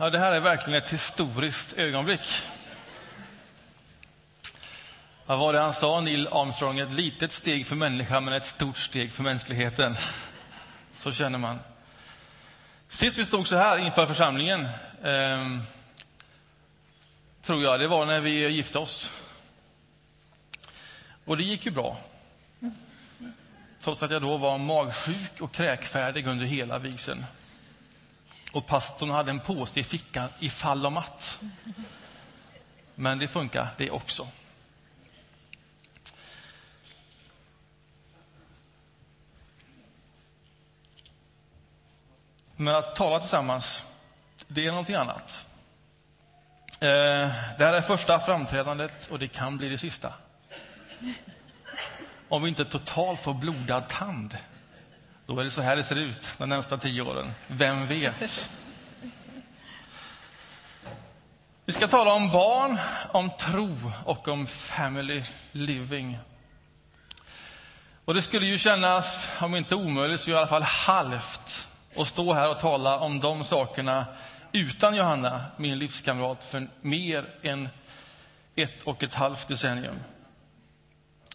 Ja, det här är verkligen ett historiskt ögonblick. Vad var det han sa, Neil Armstrong? Ett litet steg för människan, men ett stort steg för mänskligheten. Så känner man. Sist vi stod så här inför församlingen, eh, tror jag, det var när vi gifte oss. Och det gick ju bra. Trots att jag då var magsjuk och kräkfärdig under hela vigseln. Och pastorn hade en påse i fickan ifall om att. Men det funkar det också. Men att tala tillsammans, det är någonting annat. Eh, det här är första framträdandet och det kan bli det sista. Om vi inte totalt får blodad tand, då är det så här det ser ut de närmsta tio åren. Vem vet? Vi ska tala om barn, om tro och om family living. Och det skulle ju kännas, om inte omöjligt, så i alla fall halvt att stå här och tala om de sakerna utan Johanna, min livskamrat, för mer än ett och ett halvt decennium.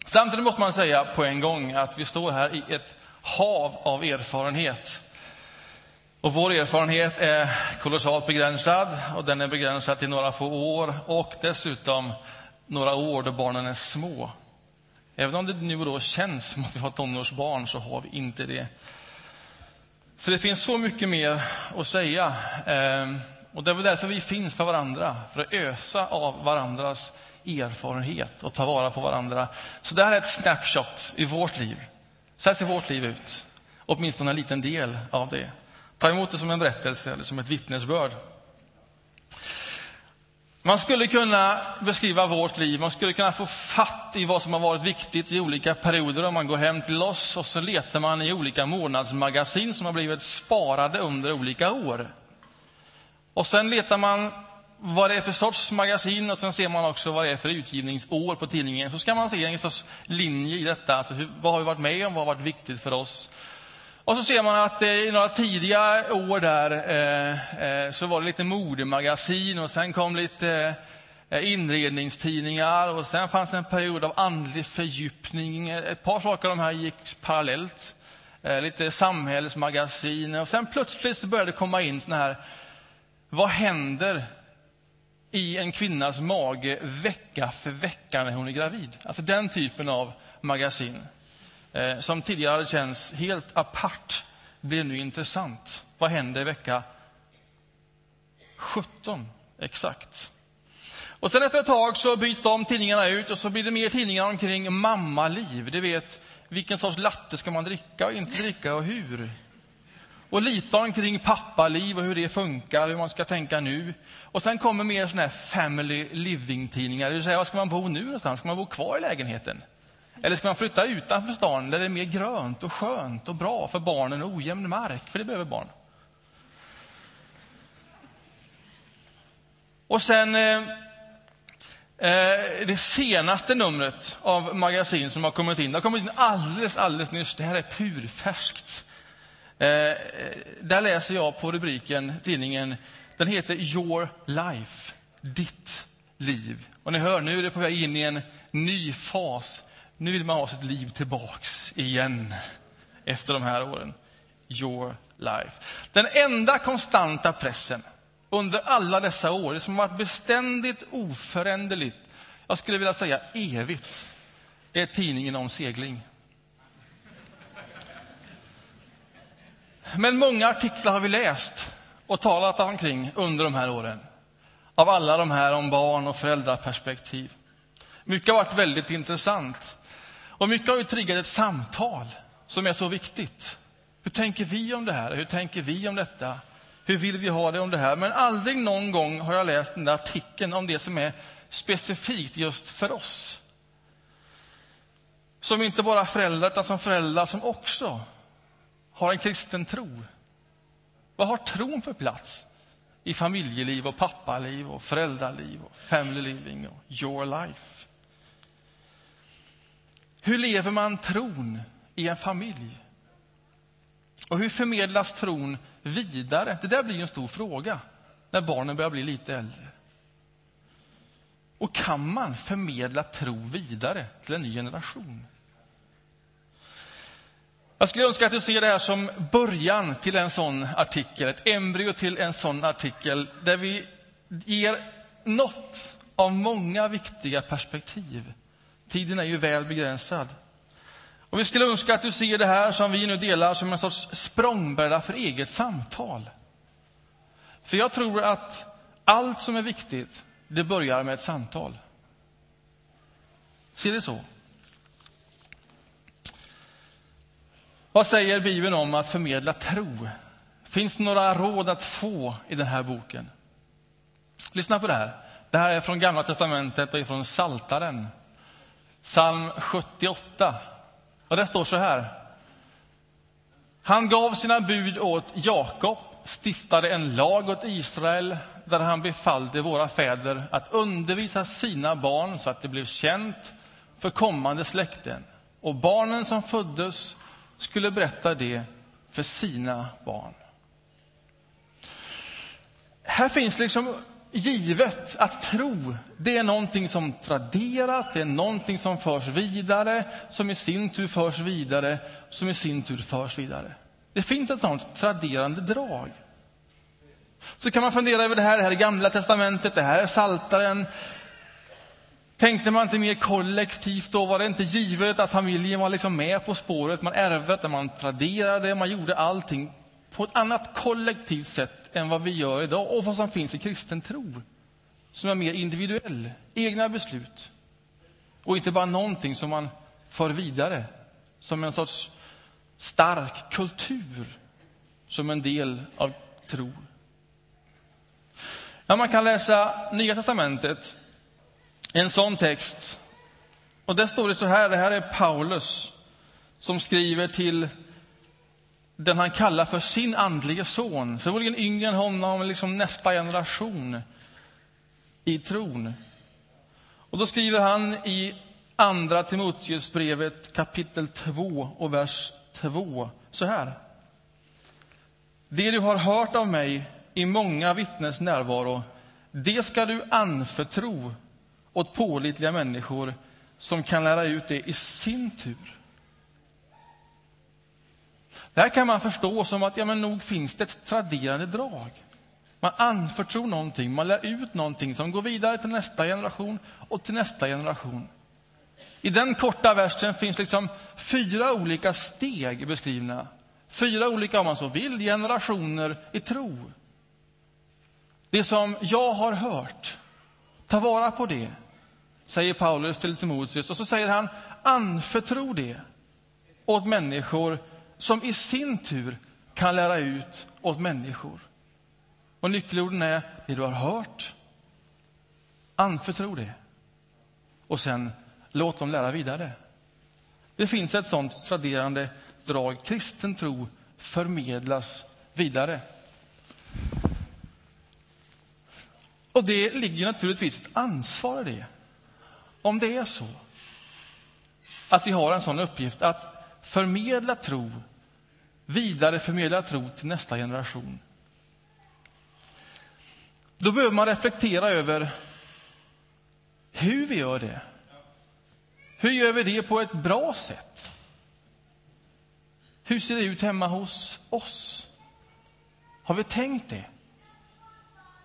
Samtidigt måste man säga på en gång att vi står här i ett hav av erfarenhet. Och vår erfarenhet är kolossalt begränsad och den är begränsad till några få år och dessutom några år då barnen är små. Även om det nu och då känns som att vi har tonårsbarn så har vi inte det. Så det finns så mycket mer att säga. Ehm, och det är väl därför vi finns för varandra, för att ösa av varandras erfarenhet och ta vara på varandra. Så det här är ett snapshot i vårt liv. Så här ser vårt liv ut. Åtminstone en liten del av det. Ta emot det som en berättelse eller som ett vittnesbörd. Man skulle kunna beskriva vårt liv, man skulle kunna få fatt i vad som har varit viktigt i olika perioder. Om man går hem till oss och så letar man i olika månadsmagasin som har blivit sparade under olika år. Och sen letar man vad det är för sorts magasin och sen ser man också vad det är för utgivningsår på tidningen. Så ska man se en sorts linje i detta. Alltså hur, vad har vi varit med om? Vad har varit viktigt för oss? Och så ser man att eh, i några tidiga år där eh, eh, så var det lite modemagasin och sen kom lite eh, inredningstidningar och sen fanns en period av andlig fördjupning. Ett par saker av de här gick parallellt. Eh, lite samhällsmagasin och sen plötsligt så började det komma in såna här vad händer i en kvinnas mage vecka för vecka när hon är gravid? Alltså den typen av magasin eh, som tidigare hade känts helt apart blir nu intressant. Vad händer i vecka 17 exakt? Och sen efter ett tag så byts de tidningarna ut och så blir det mer tidningar omkring mammaliv. Du vet, vilken sorts latte ska man dricka och inte dricka och hur? Och lite omkring pappaliv och hur det funkar, hur man ska tänka nu. Och sen kommer mer sådana här family living-tidningar. Det vill säga, var ska man bo nu någonstans? Ska man bo kvar i lägenheten? Eller ska man flytta utanför stan där det är mer grönt och skönt och bra för barnen och ojämn mark? För det behöver barn. Och sen eh, eh, det senaste numret av magasin som har kommit in. Det har kommit in alldeles, alldeles nyss. Det här är purfärskt. Eh, eh, där läser jag på rubriken, tidningen, den heter Your Life, ditt liv. Och ni hör, nu är det på väg in i en ny fas. Nu vill man ha sitt liv tillbaks igen efter de här åren. Your life. Den enda konstanta pressen under alla dessa år, det som har varit beständigt oföränderligt, jag skulle vilja säga evigt, det är tidningen om segling. Men många artiklar har vi läst och talat omkring under de här åren. Av alla de här om barn och föräldraperspektiv. Mycket har varit väldigt intressant. Och mycket har ju triggat ett samtal som är så viktigt. Hur tänker vi om det här? Hur tänker vi om detta? Hur vill vi ha det om det här? Men aldrig någon gång har jag läst den där artikeln om det som är specifikt just för oss. Som inte bara föräldrar, utan som föräldrar som också har en kristen tro? Vad har tron för plats i familjeliv och pappaliv och föräldraliv och family living och your life? Hur lever man tron i en familj? Och hur förmedlas tron vidare? Det där blir en stor fråga när barnen börjar bli lite äldre? Och kan man förmedla tro vidare till en ny generation? Jag skulle önska att du ser det här som början till en sån artikel, ett embryo till en sån artikel där vi ger något av många viktiga perspektiv. Tiden är ju väl begränsad. Och vi skulle önska att du ser det här som vi nu delar som en sorts språngbräda för eget samtal. För jag tror att allt som är viktigt, det börjar med ett samtal. Ser det så? Vad säger Bibeln om att förmedla tro? Finns det några råd att få i den här boken? Lyssna på det här. Det här är från Gamla testamentet och från Saltaren. Psalm 78. Och det står så här. Han gav sina bud åt Jakob, stiftade en lag åt Israel där han befallde våra fäder att undervisa sina barn så att det blev känt för kommande släkten. Och barnen som föddes skulle berätta det för sina barn. Här finns liksom givet att tro, det är någonting som traderas, det är någonting som förs vidare, som i sin tur förs vidare, som i sin tur förs vidare. Det finns ett sånt traderande drag. Så kan man fundera över det här, det här är Gamla Testamentet, det här är Saltaren. Tänkte man inte mer kollektivt då? Var det inte givet att familjen var liksom med på spåret? Man ärvde det, man traderade, man gjorde allting på ett annat kollektivt sätt än vad vi gör idag och vad som finns i kristen tro. Som är mer individuell, egna beslut. Och inte bara någonting som man för vidare som en sorts stark kultur, som en del av tro. Ja, man kan läsa Nya testamentet, en sån text. Och där står det så här, det här är Paulus som skriver till den han kallar för sin andlige son. Förmodligen yngre än honom, liksom nästa generation i tron. Och då skriver han i Andra Timoteusbrevet kapitel 2 och vers 2 så här. Det du har hört av mig i många vittnes närvaro, det ska du anförtro åt pålitliga människor som kan lära ut det i sin tur. Det här kan man förstå som att ja, men nog finns det ett traderande drag. Man anförtror någonting, man lär ut någonting som går vidare till nästa generation och till nästa generation. I den korta versen finns liksom fyra olika steg beskrivna. Fyra olika, om man så vill, generationer i tro. Det som jag har hört, ta vara på det, säger Paulus till Timoteus. Och så säger han, anförtro det åt människor som i sin tur kan lära ut åt människor. Och nyckelorden är det du har hört, anförtro det och sen låt dem lära vidare. Det finns ett sånt traderande drag. Kristen tro förmedlas vidare. Och det ligger naturligtvis ett ansvar i det. Om det är så att vi har en sån uppgift att förmedla tro, vidareförmedla tro till nästa generation. Då behöver man reflektera över hur vi gör det. Hur gör vi det på ett bra sätt? Hur ser det ut hemma hos oss? Har vi tänkt det?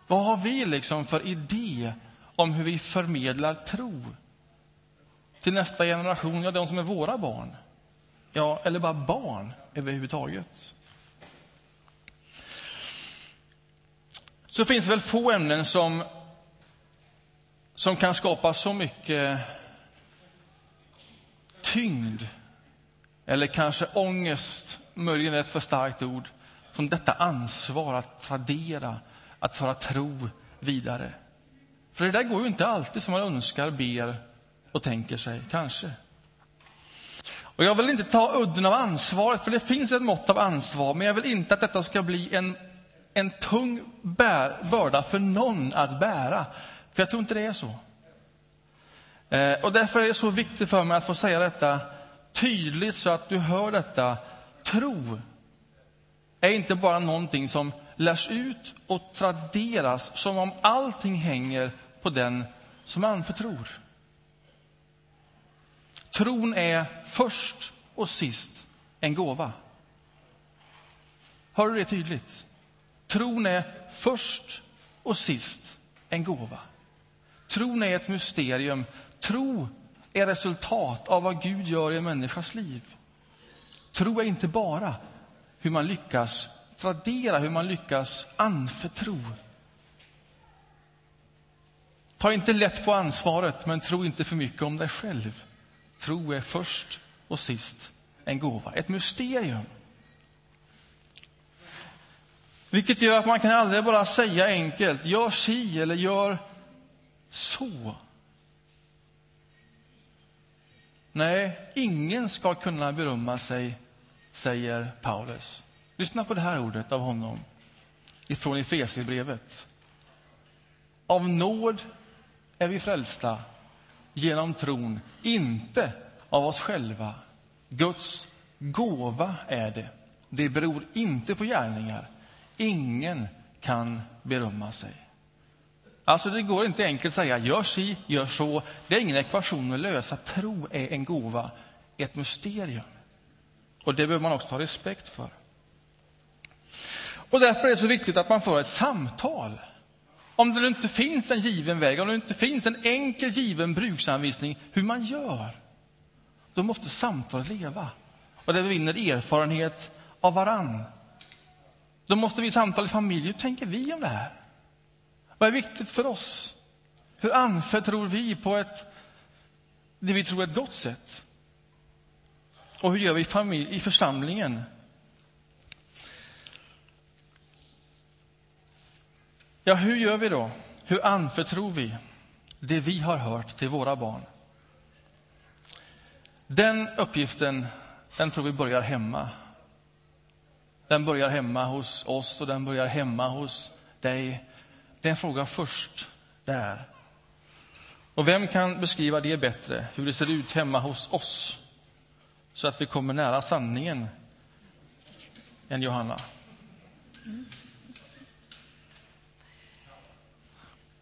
Vad har vi liksom för idé om hur vi förmedlar tro till nästa generation, ja, de som är våra barn? Ja, eller bara barn överhuvudtaget. Så finns det väl få ämnen som, som kan skapa så mycket tyngd eller kanske ångest, möjligen ett för starkt ord, som detta ansvar att tradera, att föra tro vidare. För det där går ju inte alltid som man önskar, ber och tänker sig, kanske. Och jag vill inte ta udden av ansvaret, för det finns ett mått av ansvar, men jag vill inte att detta ska bli en, en tung bär, börda för någon att bära. För jag tror inte det är så. Eh, och därför är det så viktigt för mig att få säga detta tydligt så att du hör detta. Tro är inte bara någonting som lärs ut och traderas som om allting hänger på den som anförtror. Tron är först och sist en gåva. Hör du det tydligt? Tron är först och sist en gåva. Tron är ett mysterium. Tro är resultat av vad Gud gör i en människas liv. Tro är inte bara hur man lyckas tradera, hur man lyckas anförtro. Ta inte lätt på ansvaret, men tro inte för mycket om dig själv. Tro är först och sist en gåva, ett mysterium. Vilket gör att man kan aldrig bara säga enkelt, gör si eller gör så. Nej, ingen ska kunna berömma sig, säger Paulus. Lyssna på det här ordet av honom ifrån Efesierbrevet. Av nåd är vi frälsta genom tron, inte av oss själva. Guds gåva är det. Det beror inte på gärningar. Ingen kan berömma sig. Alltså Det går inte enkelt att säga gör si, gör så. Det är ingen ekvation att lösa. Tro är en gåva, ett mysterium. Och Det behöver man också ha respekt för. Och Därför är det så viktigt att man för ett samtal. Om det inte finns en given väg, om det inte finns en enkel given bruksanvisning hur man gör, då måste samtalet leva. Och det vi vinner erfarenhet av varann. Då måste vi samtala i familj. Hur tänker vi om det här? Vad är viktigt för oss? Hur anförtror vi på ett, det vi tror är ett gott sätt? Och hur gör vi i, familj, i församlingen? Ja, hur gör vi då? Hur anförtror vi det vi har hört till våra barn? Den uppgiften, den tror vi börjar hemma. Den börjar hemma hos oss och den börjar hemma hos dig. Det är en fråga först där. Och vem kan beskriva det bättre, hur det ser ut hemma hos oss, så att vi kommer nära sanningen, än Johanna?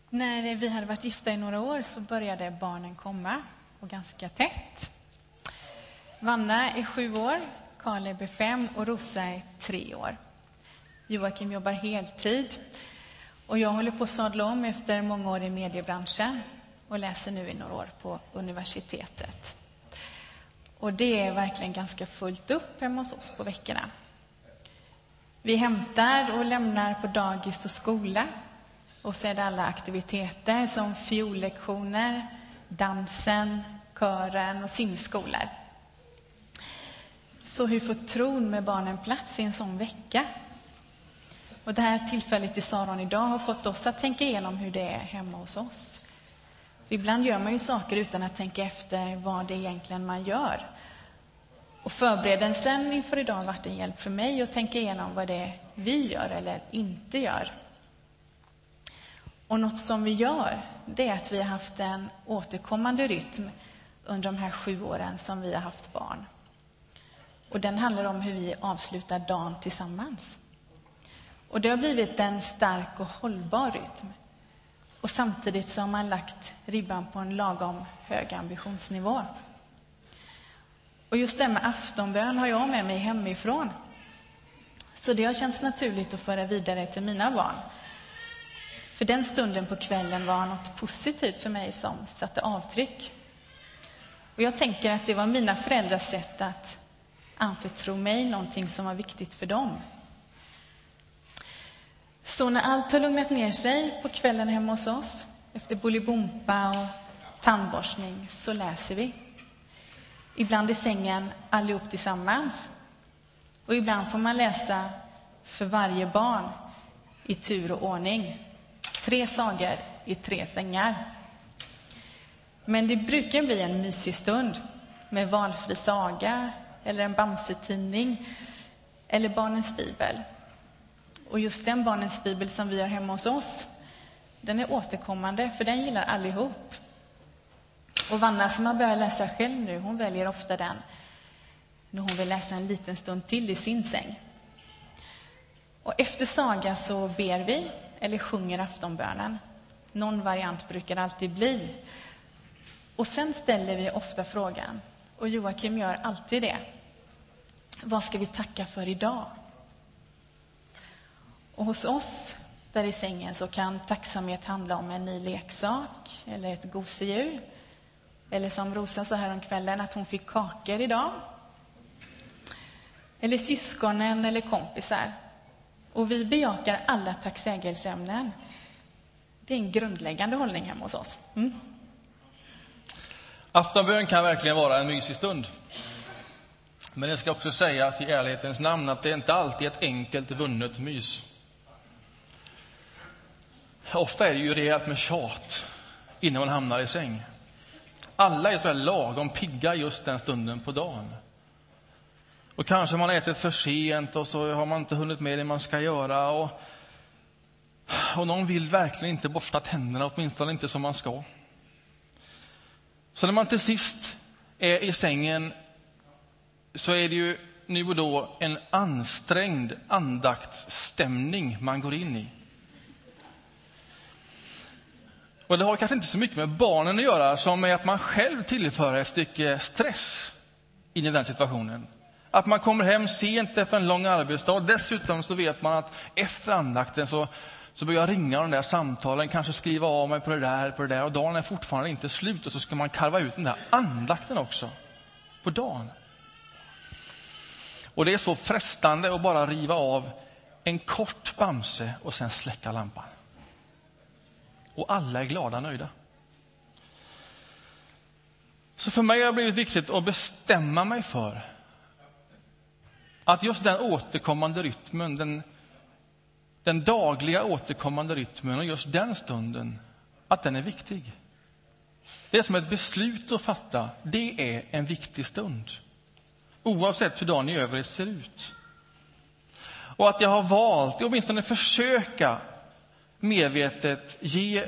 När vi hade varit gifta i några år så började barnen komma, och ganska tätt. Vanna är sju år, Kaleb är fem och Rosa är tre år. Joakim jobbar heltid och jag håller på att sadla om efter många år i mediebranschen och läser nu i några år på universitetet. Och det är verkligen ganska fullt upp hemma hos oss på veckorna. Vi hämtar och lämnar på dagis och skola och så är det alla aktiviteter som fiollektioner, dansen, kören och simskolor. Så hur får tron med barnen plats i en sån vecka? Och det här tillfället i Saron idag har fått oss att tänka igenom hur det är hemma hos oss. För ibland gör man ju saker utan att tänka efter vad det är egentligen man gör. Och förberedelsen inför idag har varit en hjälp för mig att tänka igenom vad det är vi gör eller inte gör. Och något som vi gör, det är att vi har haft en återkommande rytm under de här sju åren som vi har haft barn. Och den handlar om hur vi avslutar dagen tillsammans. Och det har blivit en stark och hållbar rytm. Och samtidigt så har man lagt ribban på en lagom hög ambitionsnivå. Och just det med aftonbön har jag med mig hemifrån. Så det har känts naturligt att föra vidare till mina barn. För den stunden på kvällen var något positivt för mig som satte avtryck. Och jag tänker att det var mina föräldrars sätt att anförtro mig någonting som var viktigt för dem. Så när allt har lugnat ner sig på kvällen hemma hos oss, efter bolibompa och tandborstning, så läser vi. Ibland i sängen allihop tillsammans. Och ibland får man läsa för varje barn i tur och ordning. Tre sagor i tre sängar. Men det brukar bli en mysig stund med valfri saga eller en Bamse-tidning eller Barnens bibel. Och just den Barnens bibel som vi har hemma hos oss, den är återkommande, för den gillar allihop. Och Vanna som har börjat läsa själv nu, hon väljer ofta den när hon vill läsa en liten stund till i sin säng. Och efter saga så ber vi eller sjunger aftonbönen. Någon variant brukar det alltid bli. Och sen ställer vi ofta frågan, och Joakim gör alltid det. Vad ska vi tacka för idag? Och hos oss där i sängen så kan tacksamhet handla om en ny leksak eller ett gosedjur. Eller som Rosa sa här om kvällen att hon fick kakor idag. Eller syskonen eller kompisar. Och vi bejakar alla tacksägelseämnen. Det är en grundläggande hållning hemma hos oss. Mm. Aftonbön kan verkligen vara en mysig stund. Men det ska också sägas i ärlighetens namn att det inte alltid är ett enkelt vunnet mys. Ofta är det ju rejält med tjat innan man hamnar i säng. Alla är så lagom pigga just den stunden på dagen. Och kanske man har ätit för sent och så har man inte hunnit med det man ska göra. Och, och någon vill verkligen inte borsta tänderna, åtminstone inte som man ska. Så när man till sist är i sängen så är det ju nu och då en ansträngd andaktsstämning man går in i. Och det har kanske inte så mycket med barnen att göra som med att man själv tillför ett stycke stress in i den situationen. Att man kommer hem sent efter en lång arbetsdag. Dessutom så vet man att efter andakten så, så börjar jag ringa de där samtalen, kanske skriva av mig på det där, på det där. Och dagen är fortfarande inte slut och så ska man karva ut den där andakten också. På dagen. Och det är så frestande att bara riva av en kort Bamse och sen släcka lampan. Och alla är glada och nöjda. Så för mig har det blivit viktigt att bestämma mig för att just den återkommande rytmen, den, den dagliga återkommande rytmen och just den stunden, att den är viktig. Det är som ett beslut att fatta. Det är en viktig stund. Oavsett hur dagen i övrigt ser ut. Och att jag har valt, åtminstone försöka medvetet ge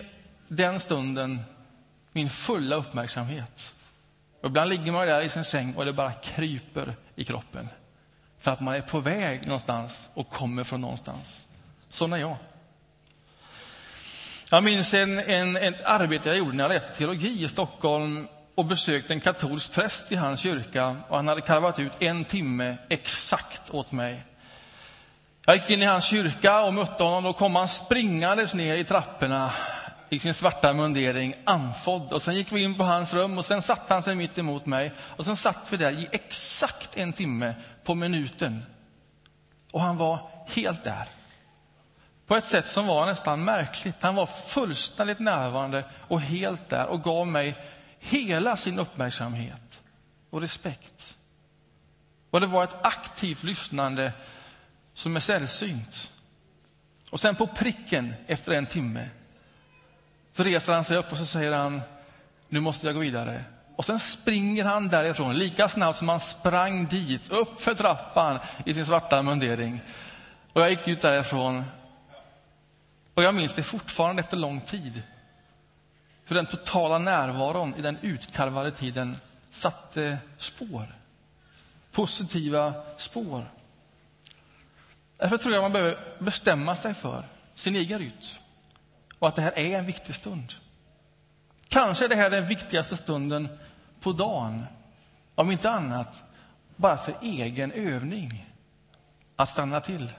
den stunden min fulla uppmärksamhet. Och ibland ligger man där i sin säng och det bara kryper i kroppen. För att man är på väg någonstans och kommer från någonstans. Sån är jag. Jag minns en, en, ett arbete jag gjorde när jag läste teologi i Stockholm och besökte en katolsk präst i hans kyrka. Och han hade karvat ut en timme exakt åt mig. Jag gick in i hans kyrka och mötte honom. Då kom han springandes ner i trapporna i sin svarta mundering, andfådd. Och sen gick vi in på hans rum och sen satte han sig mitt emot mig. Och sen satt vi där i exakt en timme på minuten. Och han var helt där. På ett sätt som var nästan märkligt. Han var fullständigt närvarande och helt där och gav mig hela sin uppmärksamhet och respekt. Och det var ett aktivt lyssnande som är sällsynt. Och sen på pricken efter en timme så reser han sig upp och så säger han, nu måste jag gå vidare. Och sen springer han därifrån lika snabbt som han sprang dit, upp för trappan i sin svarta mundering. Och jag gick ut därifrån. Och jag minns det fortfarande efter lång tid. Hur den totala närvaron i den utkarvade tiden satte spår. Positiva spår. Därför tror jag man behöver bestämma sig för sin egen rytm och att det här är en viktig stund. Kanske är det här den viktigaste stunden på dagen. Om inte annat, bara för egen övning. Att stanna till,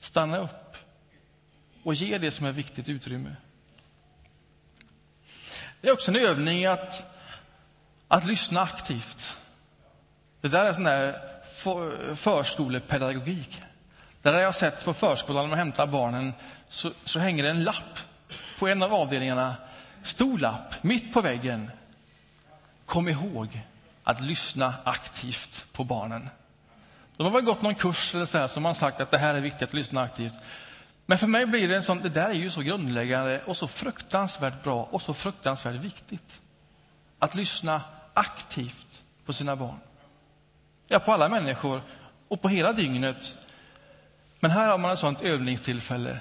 stanna upp och ge det som är viktigt utrymme. Det är också en övning att, att lyssna aktivt. Det där är sån där förskolepedagogik. Där har jag sett på förskolan när man hämtar barnen så, så hänger det en lapp på en av avdelningarna. Stor lapp mitt på väggen. Kom ihåg att lyssna aktivt på barnen. De har väl gått någon kurs eller så här som har sagt att det här är viktigt att lyssna aktivt. Men för mig blir det en sån, det där är ju så grundläggande och så fruktansvärt bra och så fruktansvärt viktigt. Att lyssna aktivt på sina barn. Ja, på alla människor och på hela dygnet. Men här har man ett sånt övningstillfälle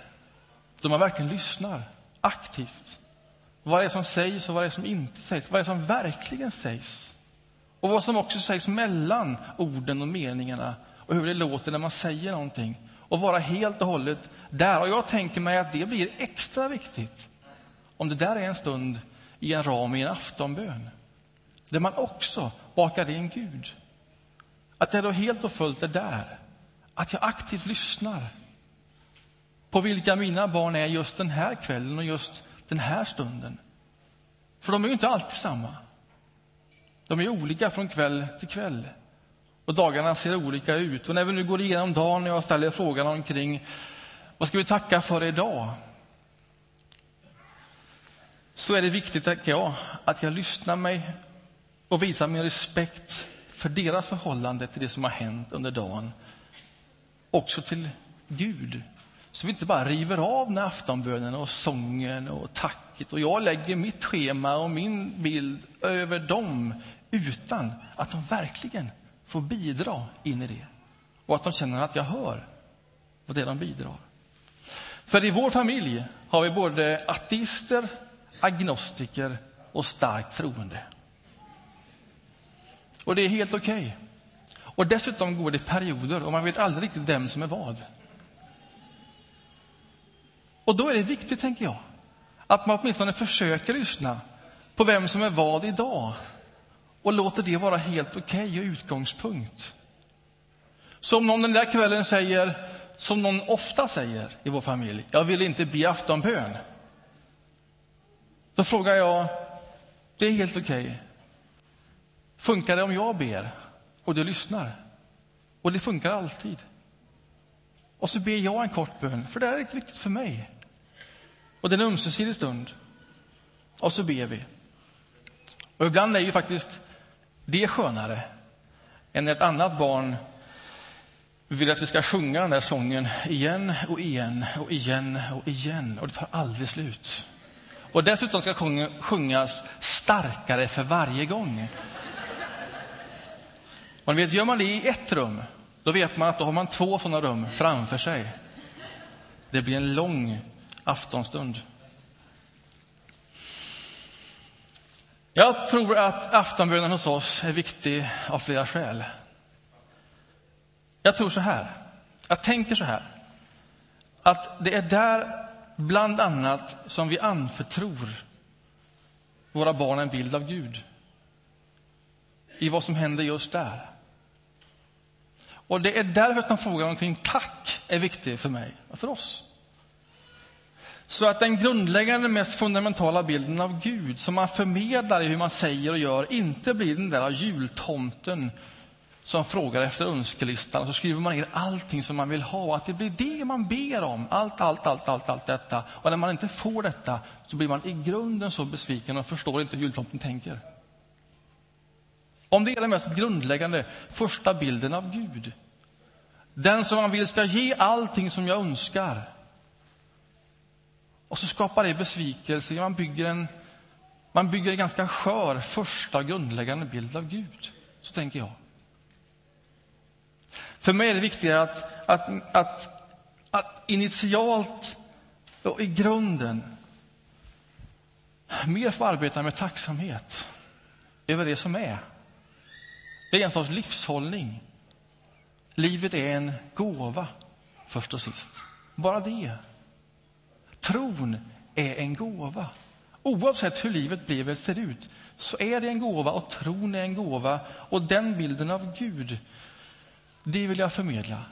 då man verkligen lyssnar aktivt. Vad det är som sägs och vad det är som inte sägs. Vad det är som verkligen sägs. Och vad som också sägs mellan orden och meningarna och hur det låter när man säger någonting. och vara helt och hållet där. Och jag tänker mig att det blir extra viktigt om det där är en stund i en ram i en aftonbön, där man också bakar in Gud. Att jag då helt och fullt är där, att jag aktivt lyssnar på vilka mina barn är just den här kvällen och just den här stunden. För de är ju inte alltid samma. De är olika från kväll till kväll. Och dagarna ser olika ut. Och när vi nu går igenom dagen och jag ställer frågan omkring vad ska vi tacka för idag? Så är det viktigt, tänker jag, att jag lyssnar mig och visar min respekt för deras förhållande till det som har hänt under dagen. Också till Gud. Så vi inte bara river av med aftonbönen och sången och tacket och jag lägger mitt schema och min bild över dem utan att de verkligen får bidra in i det. Och att de känner att jag hör vad det de bidrar. För i vår familj har vi både ateister, agnostiker och starkt troende. Och det är helt okej. Okay. Och dessutom går det perioder och man vet aldrig riktigt vem som är vad. Och då är det viktigt, tänker jag, att man åtminstone försöker lyssna på vem som är vad idag och låter det vara helt okej okay och utgångspunkt. Så om någon den där kvällen säger, som någon ofta säger i vår familj, jag vill inte be aftonbön. Då frågar jag, det är helt okej. Okay. Funkar det om jag ber och du lyssnar? Och det funkar alltid. Och så ber jag en kort bön, för det här är viktigt för mig. Och det är en ömsesidig stund. Och så ber vi. Och ibland är ju faktiskt det skönare än ett annat barn vill att vi ska sjunga den där sången igen och igen och igen och igen. Och det tar aldrig slut. Och dessutom ska sjungas starkare för varje gång. Och ni vet, gör man det i ett rum, då vet man att då har man två sådana rum framför sig. Det blir en lång aftonstund. Jag tror att aftonbönen hos oss är viktig av flera skäl. Jag tror så här, jag tänker så här, att det är där bland annat som vi anförtror våra barn en bild av Gud. I vad som händer just där. Och det är därför som frågan omkring tack är viktig för mig och för oss. Så att den grundläggande, mest fundamentala bilden av Gud som man förmedlar i hur man säger och gör inte blir den där jultomten som frågar efter önskelistan och så skriver man ner allting som man vill ha. Att det blir det man ber om. Allt, allt, allt, allt, allt detta. Och när man inte får detta så blir man i grunden så besviken och förstår inte hur jultomten tänker. Om det är den mest grundläggande första bilden av Gud. Den som man vill ska ge allting som jag önskar. Och så skapar det besvikelse. Man bygger en, man bygger en ganska skör första grundläggande bild av Gud. Så tänker jag. För mig är det viktigare att, att, att, att initialt och i grunden mer få arbeta med tacksamhet över det som är. Det är en sorts livshållning. Livet är en gåva, först och sist. Bara det. Tron är en gåva. Oavsett hur livet blev eller ser ut så är det en gåva och tron är en gåva. Och den bilden av Gud, det vill jag förmedla.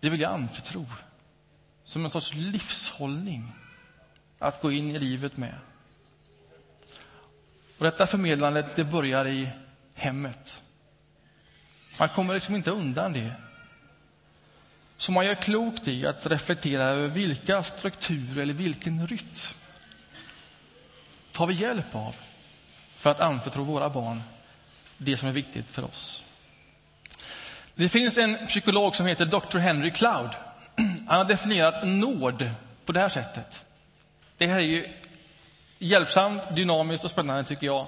Det vill jag anförtro. Som en sorts livshållning att gå in i livet med. Och detta förmedlandet det börjar i hemmet. Man kommer liksom inte undan det. Så man gör klokt i att reflektera över vilka strukturer eller vilken rytm tar vi hjälp av för att anförtro våra barn det som är viktigt för oss. Det finns en psykolog som heter Dr. Henry Cloud. Han har definierat nåd på det här sättet. Det här är ju hjälpsamt, dynamiskt och spännande tycker jag.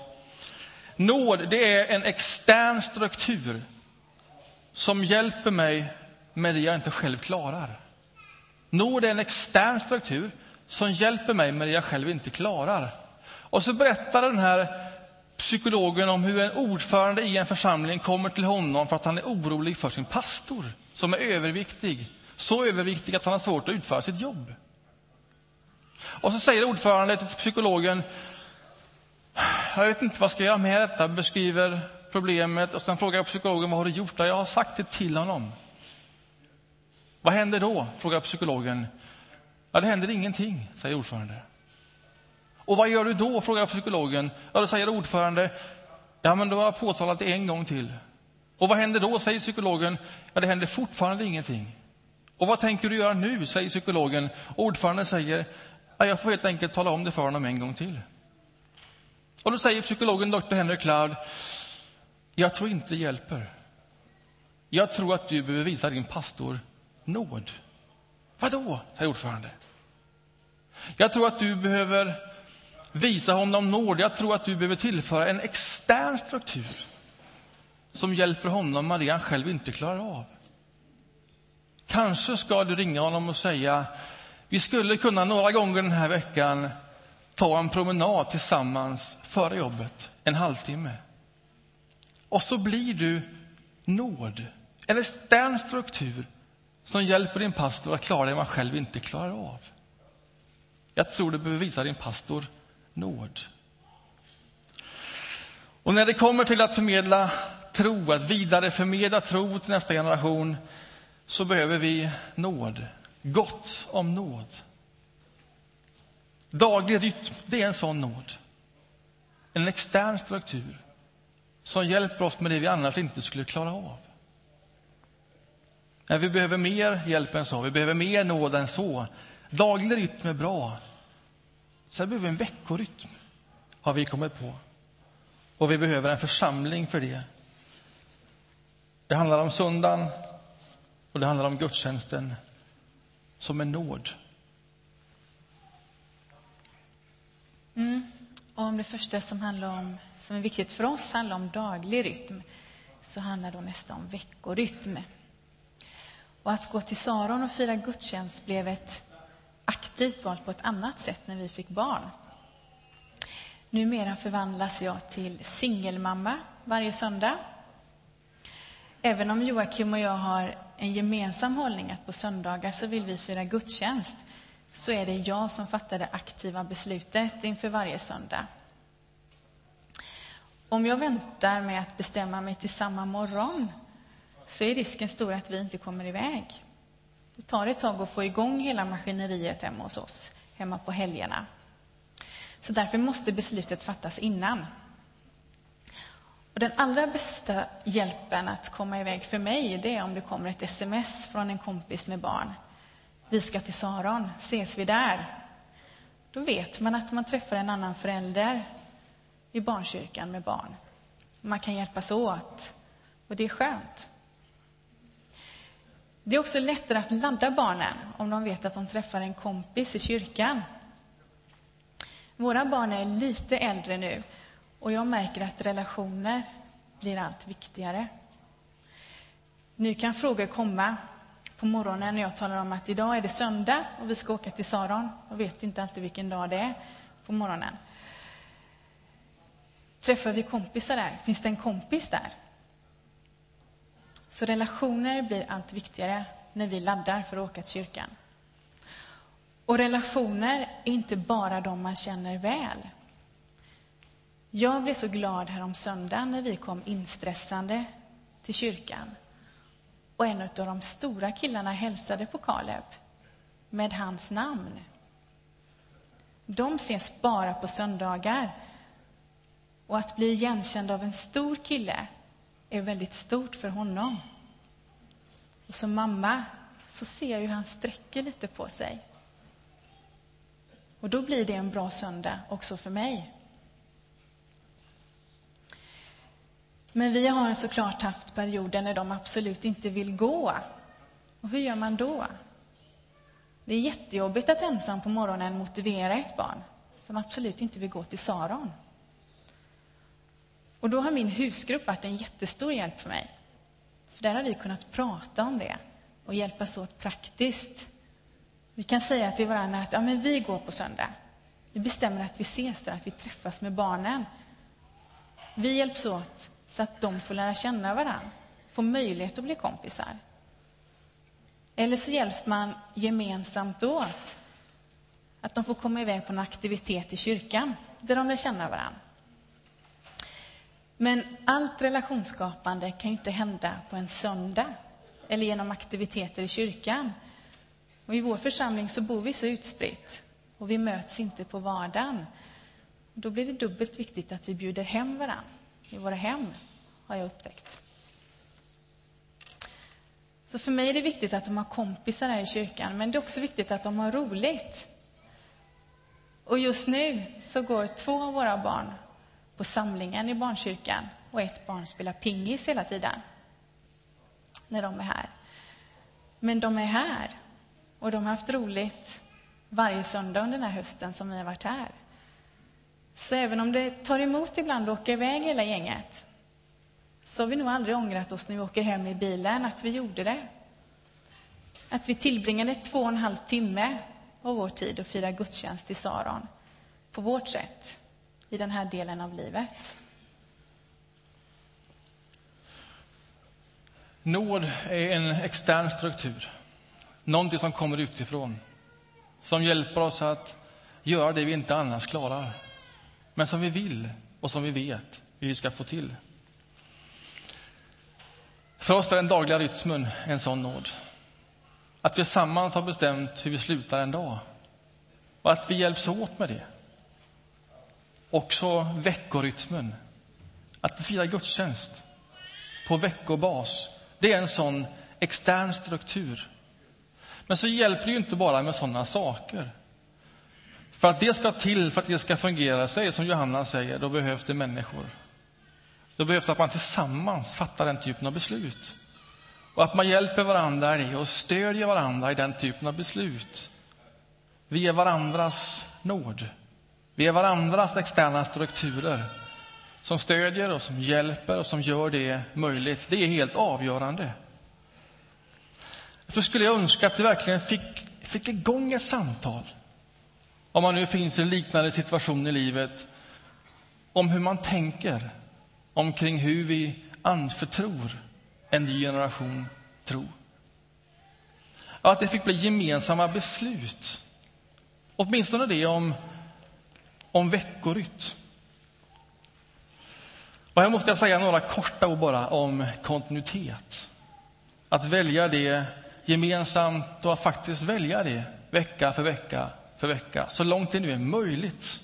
Nåd, det är en extern struktur som hjälper mig med det jag inte själv klarar. Nåd är en extern struktur som hjälper mig med det jag själv inte klarar. Och så berättar den här psykologen om hur en ordförande i en församling kommer till honom för att han är orolig för sin pastor som är överviktig, så överviktig att han har svårt att utföra sitt jobb. Och så säger ordföranden till psykologen, jag vet inte vad jag ska göra med detta, beskriver problemet och sen frågar jag psykologen vad har du gjort? Jag har sagt det till honom. Vad händer då? frågar psykologen. Ja, det händer ingenting, säger ordförande. Och vad gör du då? frågar psykologen. Ja, då säger ordförande, ja men då har jag påtalat det en gång till. Och vad händer då? säger psykologen. Ja, det händer fortfarande ingenting. Och vad tänker du göra nu? säger psykologen. Och ordföranden säger, ja, jag får helt enkelt tala om det för honom en gång till. Och då säger psykologen Dr. Henry Cloud, jag tror inte det hjälper. Jag tror att du behöver visa din pastor nåd. Vadå? herr ordförande. Jag tror att du behöver visa honom nåd. Jag tror att du behöver tillföra en extern struktur som hjälper honom med det han själv inte klarar av. Kanske ska du ringa honom och säga vi skulle kunna några gånger den här veckan ta en promenad tillsammans före jobbet, en halvtimme. Och så blir du nåd, en extern struktur som hjälper din pastor att klara det man själv inte klarar av. Jag tror du behöver visa din pastor nåd. Och när det kommer till att förmedla tro, att vidareförmedla tro till nästa generation, så behöver vi nåd. Gott om nåd. Daglig rytm, det är en sån nåd. En extern struktur som hjälper oss med det vi annars inte skulle klara av. Nej, vi behöver mer hjälp än så, vi behöver mer nåd än så. Daglig rytm är bra. Sen behöver vi en veckorytm, har vi kommit på. Och vi behöver en församling för det. Det handlar om söndagen och det handlar om gudstjänsten som en nåd. Mm. Och om det första som handlar om, som är viktigt för oss handlar om daglig rytm, så handlar då nästa om veckorytm. Och att gå till Saron och fira gudstjänst blev ett aktivt val på ett annat sätt när vi fick barn. Numera förvandlas jag till singelmamma varje söndag. Även om Joakim och jag har en gemensam hållning att på söndagar så vill vi fira gudstjänst så är det jag som fattar det aktiva beslutet inför varje söndag. Om jag väntar med att bestämma mig till samma morgon så är risken stor att vi inte kommer iväg. Det tar ett tag att få igång hela maskineriet hemma hos oss, hemma på helgerna. Så därför måste beslutet fattas innan. Och den allra bästa hjälpen att komma iväg för mig, det är om det kommer ett sms från en kompis med barn. Vi ska till Saron, ses vi där? Då vet man att man träffar en annan förälder i barnkyrkan med barn. Man kan hjälpas åt och det är skönt. Det är också lättare att ladda barnen om de vet att de träffar en kompis i kyrkan. Våra barn är lite äldre nu och jag märker att relationer blir allt viktigare. Nu kan frågor komma på morgonen när jag talar om att idag är det söndag och vi ska åka till Saron. Jag vet inte alltid vilken dag det är på morgonen. Träffar vi kompisar där? Finns det en kompis där? Så relationer blir allt viktigare när vi laddar för att åka till kyrkan. Och relationer är inte bara de man känner väl. Jag blev så glad här om söndagen när vi kom instressande till kyrkan. Och en av de stora killarna hälsade på Kaleb med hans namn. De ses bara på söndagar. Och att bli igenkänd av en stor kille är väldigt stort för honom. Och som mamma så ser jag hur han sträcker lite på sig. Och då blir det en bra söndag också för mig. Men vi har såklart haft perioder när de absolut inte vill gå. Och hur gör man då? Det är jättejobbigt att ensam på morgonen motivera ett barn som absolut inte vill gå till Saron. Och då har min husgrupp varit en jättestor hjälp för mig. För där har vi kunnat prata om det och hjälpas åt praktiskt. Vi kan säga till varandra att ja, men vi går på söndag. Vi bestämmer att vi ses där, att vi träffas med barnen. Vi hjälps åt så att de får lära känna varandra, får möjlighet att bli kompisar. Eller så hjälps man gemensamt åt. Att de får komma iväg på en aktivitet i kyrkan där de lär känna varandra. Men allt relationsskapande kan ju inte hända på en söndag eller genom aktiviteter i kyrkan. Och I vår församling så bor vi så utspritt och vi möts inte på vardagen. Då blir det dubbelt viktigt att vi bjuder hem varandra i våra hem, har jag upptäckt. Så för mig är det viktigt att de har kompisar här i kyrkan, men det är också viktigt att de har roligt. Och just nu så går två av våra barn på samlingen i barnkyrkan och ett barn spelar pingis hela tiden när de är här. Men de är här och de har haft roligt varje söndag under den här hösten som vi har varit här. Så även om det tar emot ibland att åka iväg hela gänget så har vi nog aldrig ångrat oss när vi åker hem i bilen att vi gjorde det. Att vi tillbringade två och en halv timme av vår tid att fira gudstjänst i Saron på vårt sätt i den här delen av livet. Nåd är en extern struktur, någonting som kommer utifrån, som hjälper oss att göra det vi inte annars klarar, men som vi vill och som vi vet hur vi ska få till. För oss är den dagliga rytmen en sån nåd. Att vi tillsammans har bestämt hur vi slutar en dag och att vi hjälps åt med det. Också veckorytmen, att fira gudstjänst på veckobas, det är en sån extern struktur. Men så hjälper det ju inte bara med sådana saker. För att det ska till, för att det ska fungera, säger som Johanna säger, då behövs det människor. Då behövs det att man tillsammans fattar den typen av beslut. Och att man hjälper varandra i det och stödjer varandra i den typen av beslut. Vi är varandras nåd. Vi är varandras externa strukturer som stödjer och som hjälper och som gör det möjligt. Det är helt avgörande. Därför skulle jag önska att vi verkligen fick, fick igång ett samtal, om man nu finns i en liknande situation i livet, om hur man tänker omkring hur vi anförtror en ny generation tro. Att det fick bli gemensamma beslut. Åtminstone det om, om veckorytm. Och här måste jag säga några korta ord bara om kontinuitet. Att välja det gemensamt och att faktiskt välja det vecka för vecka för vecka, så långt det nu är möjligt.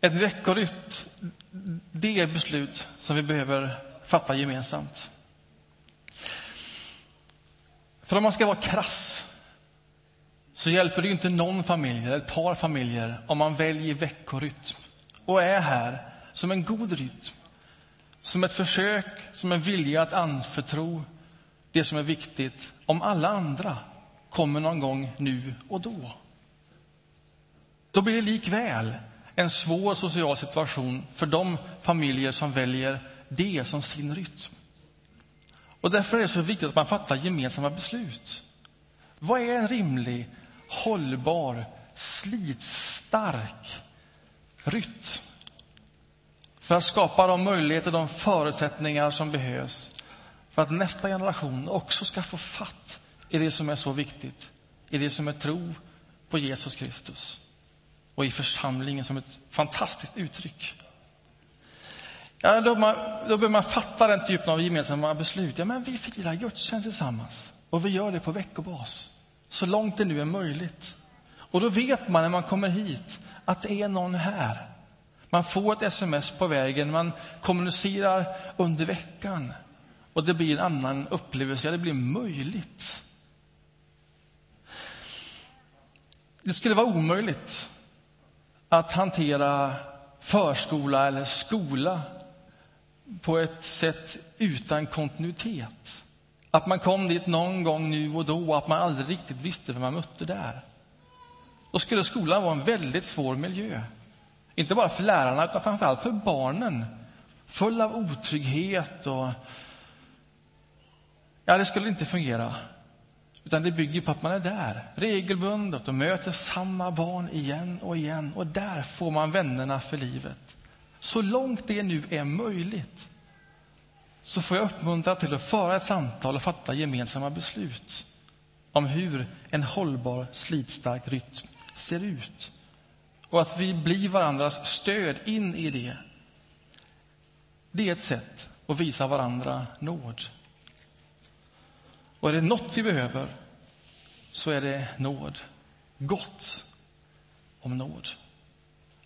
Ett veckorytm, det är beslut som vi behöver fatta gemensamt. För om man ska vara krass så hjälper det inte någon familj eller ett par familjer om man väljer veckorytm och är här som en god rytm, som ett försök, som en vilja att anförtro det som är viktigt om alla andra kommer någon gång nu och då. Då blir det likväl en svår social situation för de familjer som väljer det som sin rytm. Och därför är det så viktigt att man fattar gemensamma beslut. Vad är en rimlig, hållbar, slitstark rytm? För att skapa de möjligheter, de förutsättningar som behövs för att nästa generation också ska få fatt i det som är så viktigt, i det som är tro på Jesus Kristus och i församlingen som ett fantastiskt uttryck. Ja, då, man, då behöver man fatta den typen av gemensamma beslut. Ja, men vi firar gudstjänst tillsammans och vi gör det på veckobas, så långt det nu är möjligt. Och då vet man när man kommer hit att det är någon här. Man får ett sms på vägen, man kommunicerar under veckan och det blir en annan upplevelse, ja, det blir möjligt. Det skulle vara omöjligt att hantera förskola eller skola på ett sätt utan kontinuitet. Att man kom dit någon gång nu och då och att man aldrig riktigt visste vem man mötte där. Då skulle skolan vara en väldigt svår miljö. Inte bara för lärarna, utan framförallt för barnen. Full av otrygghet och... Ja, det skulle inte fungera. Utan det bygger på att man är där regelbundet och möter samma barn igen och igen. Och där får man vännerna för livet. Så långt det nu är möjligt så får jag uppmuntra till att föra ett samtal och fatta gemensamma beslut om hur en hållbar, slitstark rytm ser ut. Och att vi blir varandras stöd in i det. Det är ett sätt att visa varandra nåd. Och är det något vi behöver så är det nåd. Gott om nåd.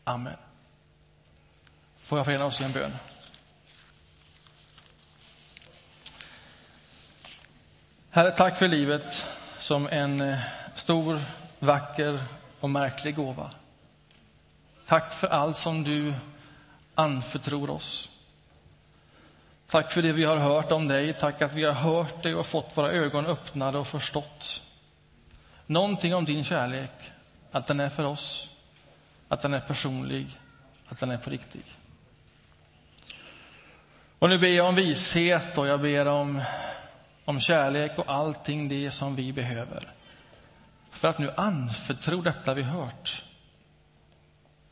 Amen. Får jag förena oss i en bön? Herre, tack för livet som en eh, stor, vacker och märklig gåva. Tack för allt som du anförtror oss. Tack för det vi har hört om dig. Tack att vi har hört dig och fått våra ögon öppnade och förstått någonting om din kärlek, att den är för oss, att den är personlig, att den är på riktigt. Och nu ber jag om vishet och jag ber om, om kärlek och allting det som vi behöver. För att nu anförtro detta vi hört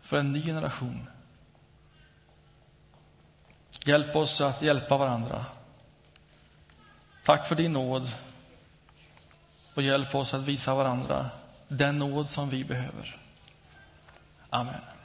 för en ny generation. Hjälp oss att hjälpa varandra. Tack för din nåd och hjälp oss att visa varandra den nåd som vi behöver. Amen.